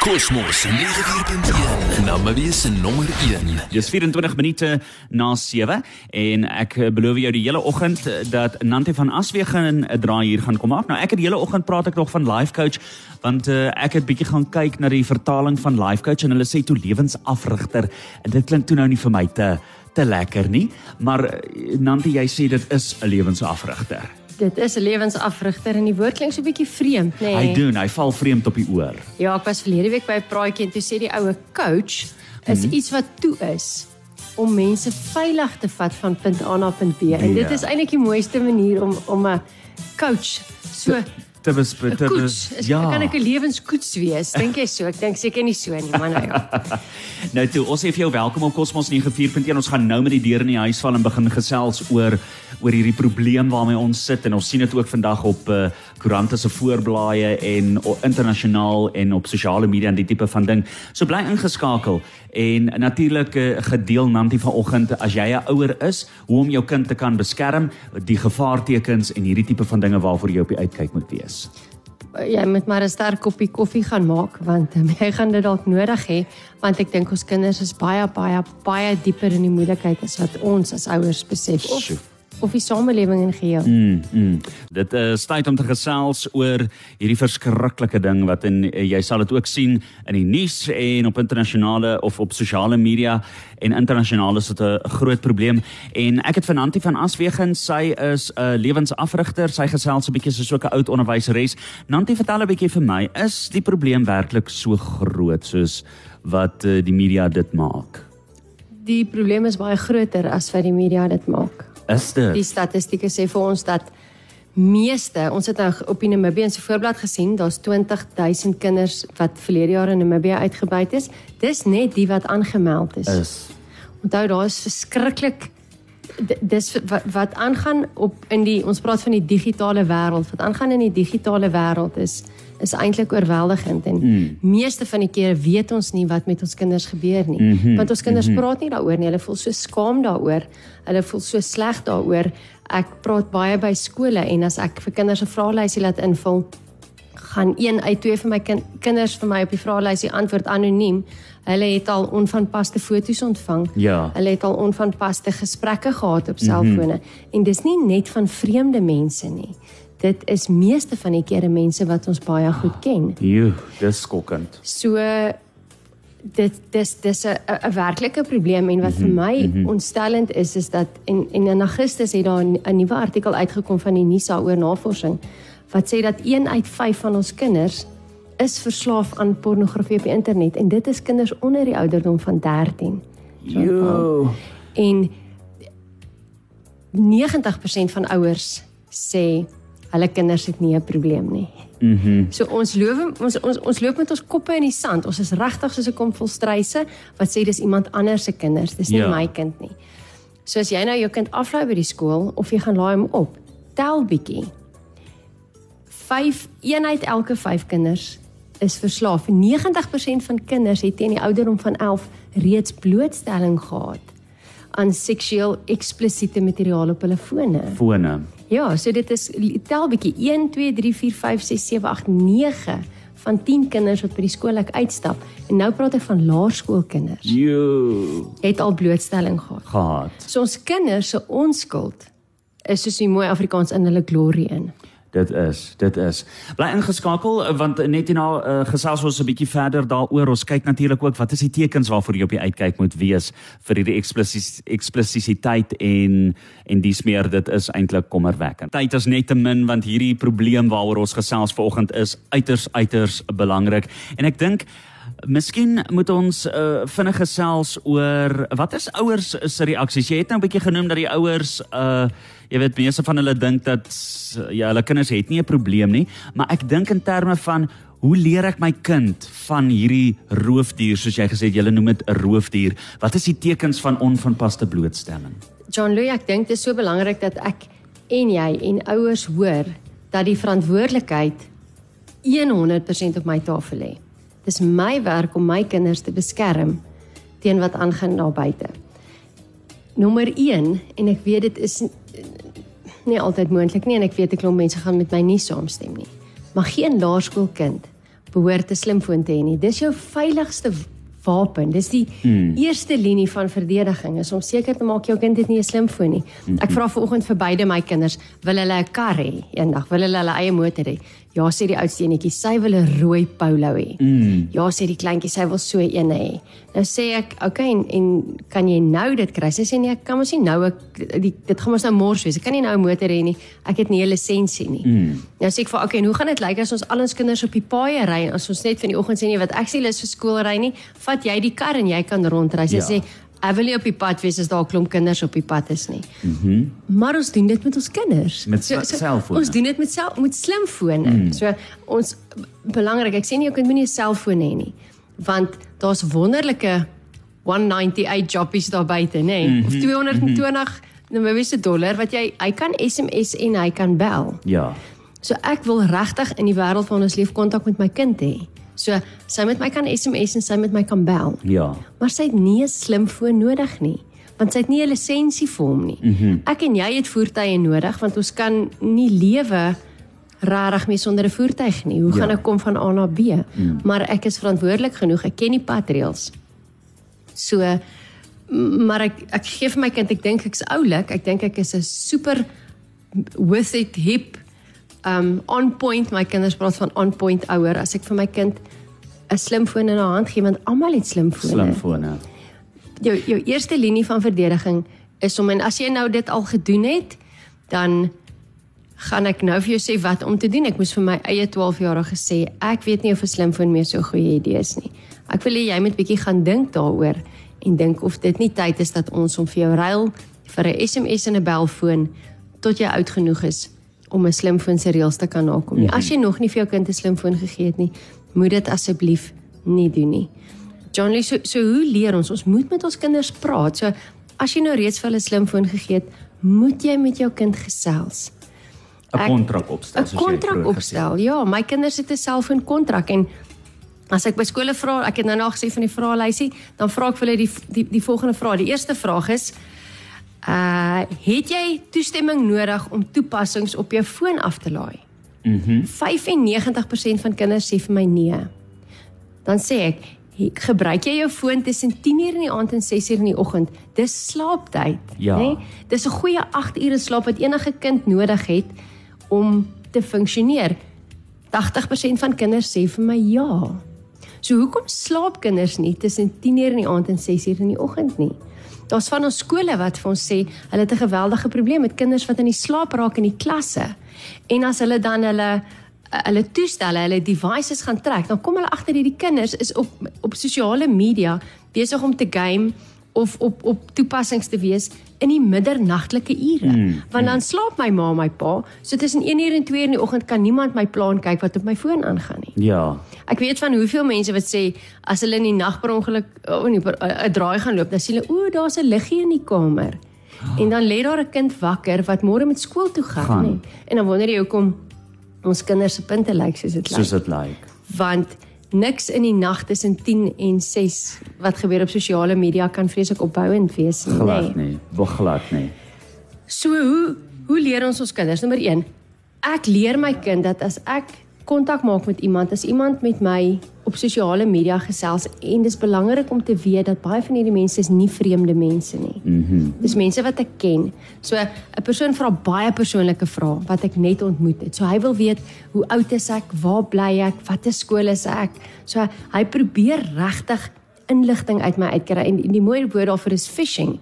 Kosmos 94.1 Namewie se nommer 1. Dis 24 minute na 7 en ek eh, beloof jou die hele oggend eh, dat Nante van Aswegen 'n draai hier gaan kom maak. Nou ek het die hele oggend praat ek nog van life coach want uh, ek het bietjie gaan kyk na die vertaling van life coach en hulle sê toe lewensafrigter en dit klink toe nou nie vir my te te lekker nie, maar Nante jy sê dit is 'n lewensafrigter. Dit is 'n lewensafrigter en die woord klink so 'n bietjie vreemd, nê? Nee. Hy doen, hy val vreemd op die oor. Ja, ek was verlede week by 'n praatjie en toe sê die oue coach is hmm. iets wat toe is om mense veilig te vat van punt A na punt B. En ja. dit is eintlik die mooiste manier om om 'n coach so te bespreek. Ja, kan ek 'n lewenskoets wees? Dink jy so? Ek dink seker nie so nie, maar nou ja. nou toe, ons sê vir jou welkom op Cosmos 94.1. Ons gaan nou met die deur in die huis val en begin gesels oor oor hierdie probleem waarmee ons sit en ons sien dit ook vandag op uh, koerante se voorblaaie en internasionaal en op sosiale media en die tipe van ding. So bly ingeskakel en natuurlik uh, gedeel Nanti vanoggend as jy 'n ouer is, hoe om jou kind te kan beskerm, die gevaartekens en hierdie tipe van dinge waarvoor jy op die uitkyk moet wees. Jy moet maar 'n sterk koppie koffie gaan maak want um, jy gaan dit dalk nodig hê want ek dink ons kinders is baie baie baie dieper in die moeilikheid as wat ons as ouers besef. Of, of die samelewing in geheel. Mm, mm. Dit is uh, tyd om te gesels oor hierdie verskriklike ding wat in uh, jy sal dit ook sien in die nuus en op internasionale of op sosiale media en internasionaal is dit 'n groot probleem. En ek het vanaand van Aswegen sy is 'n uh, lewensafrigter. Sy gesels 'n bietjie soos ook 'n oud onderwyseres. Nanti vertel 'n bietjie vir my is die probleem werklik so groot soos wat die media dit maak? Die probleem is baie groter as wat die media dit maak Is dit? Die statistieke sê vir ons dat meeste, ons het nou op die Namibiese voorblad gesien, daar's 20000 kinders wat verlede jaar in Namibië uitgebuit is. Dis net die wat aangemeld is. Is. Onthou daar is verskriklik dis wat wat aangaan op in die ons praat van die digitale wêreld. Wat aangaan in die digitale wêreld is is eintlik oorweldigend en mm. meeste van die kere weet ons nie wat met ons kinders gebeur nie. Mm -hmm. Want ons kinders mm -hmm. praat nie daaroor nie. Hulle voel so skaam daaroor. Hulle voel so sleg daaroor. Ek praat baie by skole en as ek vir kinders 'n vraelysie laat invul, gaan een uit twee van my kind, kinders vir my op die vraelysie antwoord anoniem. Hulle het al onvanpaste foto's ontvang. Ja. Hulle het al onvanpaste gesprekke gehad op selfone mm -hmm. en dis nie net van vreemde mense nie dit is meeste van die kere mense wat ons baie goed ken. Jo, dis skokkend. So dit dis dis 'n 'n werklike probleem en wat mm -hmm, vir my mm -hmm. ontstellend is is dat en en in Augustus het daar 'n nuwe artikel uitgekom van die NISA oor navorsing wat sê dat 1 uit 5 van ons kinders is verslaaf aan pornografie op die internet en dit is kinders onder die ouderdom van 13. Jo. En 90% van ouers sê hulle kinders het nie 'n probleem nie. Mhm. Mm so ons loop ons ons ons loop met ons koppe in die sand. Ons is regtig soos 'n kom vol struise wat sê dis iemand anders se kinders, dis nie ja. my kind nie. So as jy nou jou kind aflaai by die skool of jy gaan laai hom op, tel bietjie. 5 een uit elke 5 kinders is verslaaf. 90% van kinders het teen die ouderdom van 11 reeds blootstelling gehad aan seksueel eksplisiete materiaal op hulle fone. Fone. Ja, so dit is tel bietjie 1 2 3 4 5 6 7 8 9 van 10 kinders wat by die skool ek uitstap en nou praat ek van laerskoolkinders. Jo. Het al blootstelling gehad. Gehad. So ons kinders se onskuld is soos die mooi Afrikaans in hulle glorie in. Dit is, dit is. Bly ingeskakel want net hierna uh, gesels ons 'n bietjie verder daaroor. Ons kyk natuurlik ook wat is die tekens waarvoor jy op die uitkyk moet wees vir hierdie eksplisiteit en en dis meer dit is eintlik kommerwekkend. Tyd is net te min want hierdie probleem waaroor ons gesels vanoggend is uiters uiters belangrik. En ek dink Miskien moet ons uh, vinnig gesels oor wat is ouers se reaksies. Jy het nou 'n bietjie genoem dat die ouers uh jy weet meeste van hulle dink dat ja, hulle kinders het nie 'n probleem nie, maar ek dink in terme van hoe leer ek my kind van hierdie roofdier soos jy gesê het jy noem dit 'n roofdier. Wat is die tekens van onvanpaste blootstelling? John Louis, ek dink dit is so belangrik dat ek en jy en ouers hoor dat die verantwoordelikheid 100% op my tafel lê. Dis my werk om my kinders te beskerm teen wat aangaan daar buite. Nommer 1 en ek weet dit is nie altyd moontlik nie en ek weet 'n klomp mense gaan met my nie saamstem nie. Maar geen laerskoolkind behoort 'n slimfoon te hê nie. Dis jou veiligste wapen. Dis die hmm. eerste linie van verdediging is om seker te maak jou kind het nie 'n slimfoon nie. Ek vra vanoggend vir beide my kinders, wil hulle 'n kar hê eendag? Wil hulle hulle eie motor hê? Ja sê die oudste enetjie, sy wil 'n rooi Polo hê. Mm. Ja sê die kleintjie, sy wil so een hê. Nou sê ek, "Oké, okay, en, en kan jy nou dit kry?" Sy sê nee, ek kan mos nie nou ek die, dit gaan mos nou mors wees. Ek kan nie nou 'n motor hê nie. Ek het nie 'n lisensie nie. Mm. Nou sê ek vir, "Oké, okay, en hoe gaan dit lyk as ons al ons kinders op die paaie ry as ons net van die oggend sê nee, wat ek sê lus vir skool ry nie, vat jy die kar en jy kan rondry." Sy ja. sê Ek wil nie op die pad wees as daar 'n klomp kinders op die pad is nie. Mhm. Mm maar ons doen dit met ons kinders. Met so, so, selfone. Ons doen dit met self met slimfone. Mm. So ons belangrik, ek sê nie jou kind moenie 'n selfoon hê nie, want daar's wonderlike 198 jobbies daar buite, nê? Mm -hmm. Of 220 nou maar wisse dollar wat jy hy kan SMS en hy kan bel. Ja. So ek wil regtig in die wêreld van ons leef kontak met my kind hê. So sy met my kan SMS en sy met my kan bel. Ja. Maar sy het nie 'n slimfoon nodig nie, want sy het nie 'n lisensie vir hom nie. Mm -hmm. Ek en jy het voertuie nodig want ons kan nie lewe rarig mee sonder 'n voertuig nie. Hoe ja. gaan ek kom van A na B? Mm. Maar ek is verantwoordelik genoeg. Ek ken die padreëls. So maar ek ek gee vir my kind, ek dink ek's oulik. Ek dink ek is 'n super with it hip um on point my kinders praat van on point ouer as ek vir my kind 'n slimfoon in haar hand gee want almal het slimfone. Slimfone. Jou jou eerste linie van verdediging is om en as jy nou dit al gedoen het, dan gaan ek nou vir jou sê wat om te doen. Ek moes vir my eie 12-jarige gesê, ek weet nie of 'n slimfoon meer so 'n goeie idee is nie. Ek wil hê jy moet bietjie gaan dink daaroor en dink of dit nie tyd is dat ons hom vir jou ruil vir 'n SMS en 'n belfoon tot jy oud genoeg is om 'n slimfoon se reëls te kan nakom nie. As jy nog nie vir jou kind 'n slimfoon gegee het nie, moet dit asseblief nie doen nie. John Lee, so, so hoe leer ons? Ons moet met ons kinders praat. So as jy nou reeds vir hulle 'n slimfoon gegee het, moet jy met jou kind gesels. 'n kontrak opstel. 'n kontrak opstel. Ja, my kinders het 'n selfoon kontrak en as ek by skole vra, ek het nou nog gesê van die vraelysie, dan vra ek vir hulle die die die volgende vraag. Die eerste vraag is Uh het jy toestemming nodig om toepassings op jou foon af te laai? Mhm. Mm 95% van kinders sê vir my nee. Dan sê ek, gebruik jy jou foon tussen 10:00 in die aand en 6:00 in die oggend? Dis slaaptyd, ja. né? Nee? Dis 'n goeie 8 ure slaap wat enige kind nodig het om te funksioneer. 80% van kinders sê vir my ja. So hoekom slaap kinders nie tussen 10:00 in die aand en 6:00 in die oggend nie? Daar's van ons skole wat vir ons sê hulle het 'n geweldige probleem met kinders wat in die slaap raak in die klasse. En as hulle dan hulle hulle toestelle, hulle devices gaan trek, dan kom hulle agter hierdie kinders is op op sosiale media besig om te game of op op toepassings te wees in die middernagtelike ure. Mm, Want dan mm. slaap my ma en my pa, so tussen 1 uur en 2 uur in die oggend kan niemand my plan kyk wat op my foon aangaan nie. Ja. Ek weet van hoeveel mense wat sê as hulle in die nag per ongeluk oh, 'n draai gaan loop, dan sien hulle o, daar's 'n liggie in die kamer. Oh. En dan lê daar 'n kind wakker wat môre met skool toe gaan, gaan. nie. En dan wonder jy hoekom ons kinders se punte lyk soos dit lyk. Soos dit lyk. Want niks in die nag tussen 10 en 6 wat gebeur op sosiale media kan vreeslik opbouend wees nie. Glad nie, nee. glad nie. So hoe hoe leer ons ons kinders? Nommer 1. Ek leer my kind dat as ek kontak maak met iemand, as iemand met my op sosiale media gesels en dis belangrik om te weet dat baie van hierdie mense is nie vreemde mense nie. Mhm. Mm dis mense wat ek ken. So 'n persoon vra baie persoonlike vrae wat ek net ontmoet het. So hy wil weet hoe oud is ek, waar bly ek, watter skool is ek. So hy probeer regtig inligting uit my uitkry en die mooi woord daarvoor is fishing.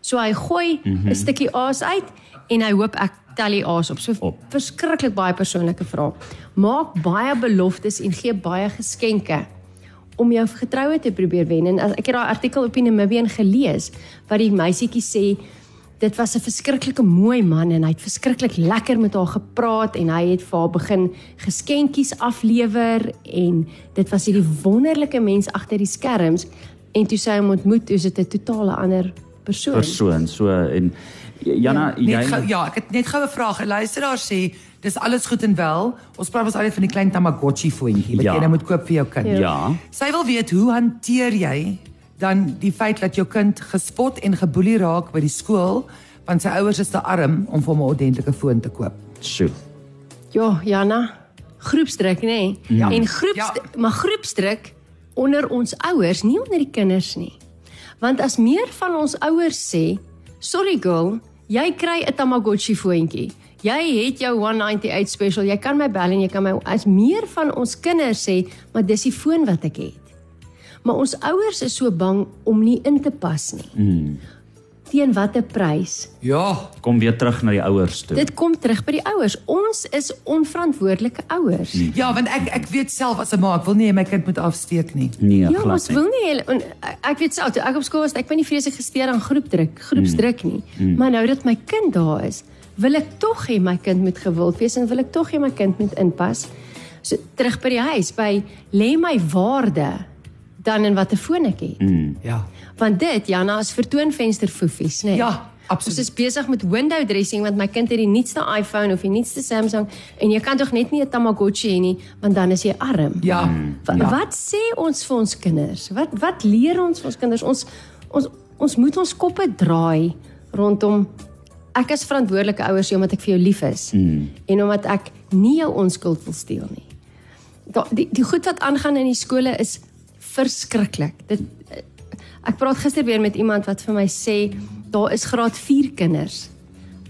So hy gooi 'n mm -hmm. stukkie aas uit en hy hoop ek tel die aas op. So op. verskriklik baie persoonlike vrae. Maak baie beloftes en gee baie geskenke om jou getroue te probeer wen. En ek het daai artikel op die Namibian gelees wat die meisietjie sê dit was 'n verskriklike mooi man en hy het verskriklik lekker met haar gepraat en hy het vir haar begin geskenkies aflewer en dit was hierdie wonderlike mens agter die skerms en toe sy hom ontmoet, is dit 'n totale ander persoon. Persoon. So en Jana, ja, jy gou, Ja, ek het net goue vraag. 'n Luisteraar sê dis alles goed en wel. Ons praat ons altyd van die klein Tamagotchi voetjie wat ja. jy nou moet koop vir jou kind. Ja. Sy wil weet hoe hanteer jy dan die feit dat jou kind gespot en geboelie raak by die skool want sy ouers is te arm om vir hom 'n ordentlike foon te koop. Sjoe. Ja, Jana, groepsdruk, nê? Nee. Ja. En groepsdruk, Ja. maar groepsdruk onder ons ouers, nie onder die kinders nie. Want as meer van ons ouers sê, "Sorry girl, jy kry 'n Tamagotchi foontjie. Jy het jou 198 special. Jy kan my bel en jy kan my as meer van ons kinders sê, "Maar dis die foon wat ek het." Maar ons ouers is so bang om nie in te pas nie. Mm. Teen watter prys? Ja. Kom weer terug na die ouers toe. Dit kom terug by die ouers. Ons is onverantwoordelike ouers. Mm. Ja, want ek ek weet self as 'n ma, ek wil nie my kind moet afsteek nie. nee, Ja, glad ons nie. wil nie hele- en ek- ek weet self toe ek op skool was, ek ben nie vreeslik gesteer aan groepdruk, groepsdruk nie. Mm. Maar nou dat my kind daar is, wil ek tog hê my kind moet gewild wees en wil ek tog hê my kind moet inpas. So terug by die huis by lê my waarde dan in watter foon ek het. Mm. Ja. Want dit Jana is vertoonvenster foefies, né? Nee. Ja, absoluut. Ons is besig met window dressing want my kind het die nuutste iPhone of die nuutste Samsung en jy kan tog net nie 'n Tamagotchi hê nie want dan is jy arm. Ja. Wa ja. Wat sê ons vir ons kinders? Wat wat leer ons vir ons kinders? Ons ons ons moet ons koppe draai rondom ek is verantwoordelike ouers jy omdat ek vir jou lief is mm. en omdat ek nie jou onskuld wil steel nie. Da, die die goed wat aangaan in die skole is verskriklik. Dit ek praat gister weer met iemand wat vir my sê daar is graad 4 kinders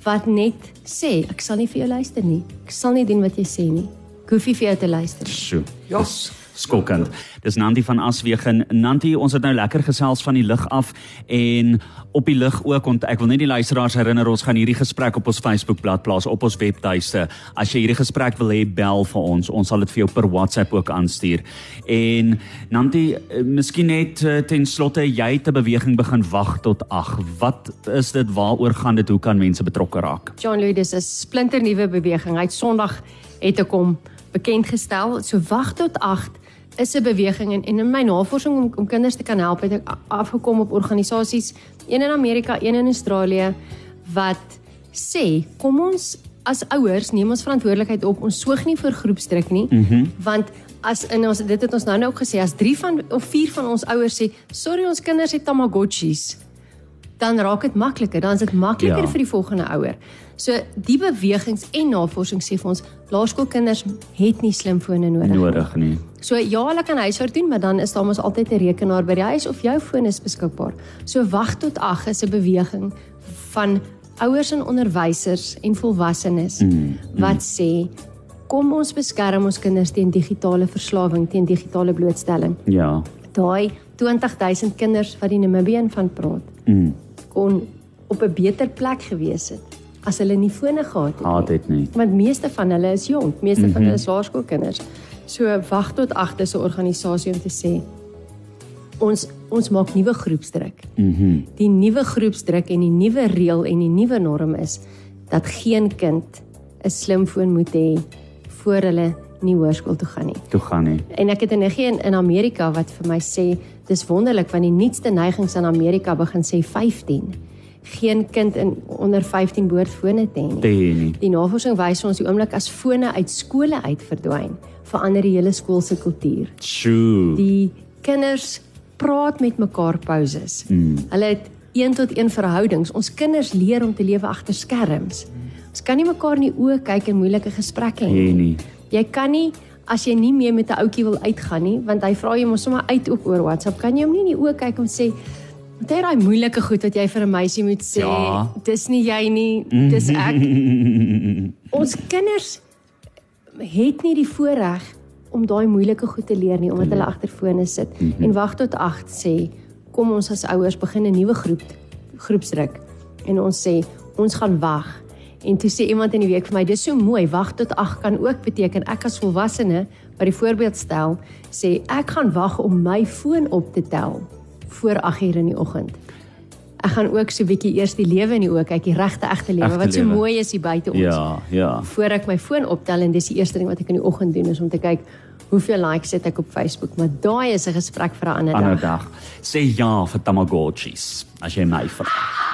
wat net sê ek sal nie vir jou luister nie. Ek sal nie doen wat jy sê nie. Ek hoef nie vir jou te luister nie. Sjoe. Ja. Dis skokkend. Dis Nanti van Aswegen. Nanti, ons het nou lekker gesels van die lig af en op die lig ook want ek wil net die luisteraars herinner ons gaan hierdie gesprek op ons Facebookblad plaas op ons webtuiste. As jy hierdie gesprek wil hê, bel vir ons. Ons sal dit vir jou per WhatsApp ook aanstuur. En Nanti, eh, miskien net eh, ten slotte jy 'n beweging begin wag tot 8. Wat is dit? Waaroor gaan dit? Hoe kan mense betrokke raak? John Louis dis 'n splinternuwe beweging. Hy het Sondag het ek hom bekend gestel. So wag tot 8 is 'n beweging en, en in my navorsing om om kinders te kan help het ek afgekom op organisasies, een in Amerika, een in Australië wat sê kom ons as ouers neem ons verantwoordelikheid op. Ons soog nie vir groepsdruk nie, mm -hmm. want as in ons dit het ons nou nou ook gesê as 3 van of 4 van ons ouers sê sorry ons kinders het tamagotchis dan raak dit makliker. Dan is dit makliker ja. vir die volgende ouer. So die bewegings en navorsing sê vir ons laerskoolkinders het nie slimfone nodig. nie. Nodig nie. So ja, hulle kan huiswerk doen, maar dan is daar mos altyd 'n rekenaar by die huis of jou foon is beskikbaar. So wag tot 8 is 'n beweging van ouers en onderwysers en volwassenes mm, wat sê kom ons beskerm ons kinders teen digitale verslawing, teen digitale blootstelling. Ja. Daai 20000 kinders wat die Namibian van praat, Mm. kon op 'n beter plek gewees het as hulle nie fone gehad het. Haat nie. dit nie. Want meeste van hulle is jonk, meeste mm -hmm. van Mhm. hulle is laerskoolkinders. So wag tot 8 is 'n organisasie om te sê ons ons maak nuwe groepsdruk. Mhm. Mm Die nuwe groepsdruk en die nuwe reël en die nuwe norm is dat geen kind 'n slimfoon moet hê voor hulle nie hoërskool toe gaan nie. Toe gaan nie. En ek het 'n niggie in, in Amerika wat vir my sê dis wonderlik want die nuutste neigings in Amerika begin sê 15. Geen kind in onder 15 behoort fone te hê nie. Dit nie. Die navorsing wys ons die oomblik as fone uit skole uit verdwyn, verander die hele skool se kultuur. Sjoe. Die kinders praat met mekaar pauses. Mm. Hulle het 1 tot 1 verhoudings. Ons kinders leer om te lewe agter skerms. Ons kan nie mekaar in die oë kyk in moeilike gesprekke hê Nee nie. Jy kan nie as jy nie meer met 'n ouetjie wil uitgaan nie, want hy vra jou mos sommer uit ook oor WhatsApp. Kan jy hom nie in die oë kyk en sê Want hy daai moeilike goed wat jy vir 'n meisie moet sê, Ja. dis nie jy nie, dis ek. Ons kinders het nie die voorreg om daai moeilike goed te leer nie omdat hulle agter fone sit mm -hmm. en wag tot 8 sê kom ons as ouers begin 'n nuwe groep groepsdruk en ons sê ons gaan wag en toe sê iemand in die week vir my dis so mooi wag tot 8 kan ook beteken ek as volwassene wat die voorbeeld stel sê ek gaan wag om my foon op te tel voor 8 uur in die oggend ek gaan ook so 'n bietjie eers die lewe in die oë kyk die regte egte lewe wat so lewe. mooi is hier buite ons Ja, ja. voor ek my foon optel en dis die eerste ding wat ek in die oggend doen is om te kyk hoeveel likes het ek op Facebook, maar daai is 'n gesprek vir 'n ander Ander dag. dag. Sê ja vir Tamagotchis as jy my vra.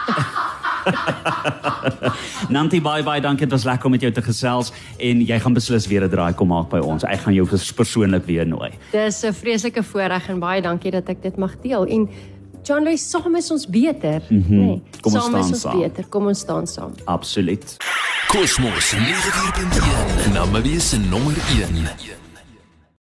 Nanti bye bye, dankie dit was lekker om met jou te gesels en jy gaan beslis weer 'n draai kom maak by ons. Ek gaan jou pers- persoonlik weer nooi. Dis 'n vreeslike voorreg en baie dankie dat ek dit mag deel. En John Louis, saam is ons beter, mm -hmm. nee. Kom ons saam staan is ons saam. beter. Kom ons staan saam. Absoluut. Kosmos 94.1 Namabiese nommer 1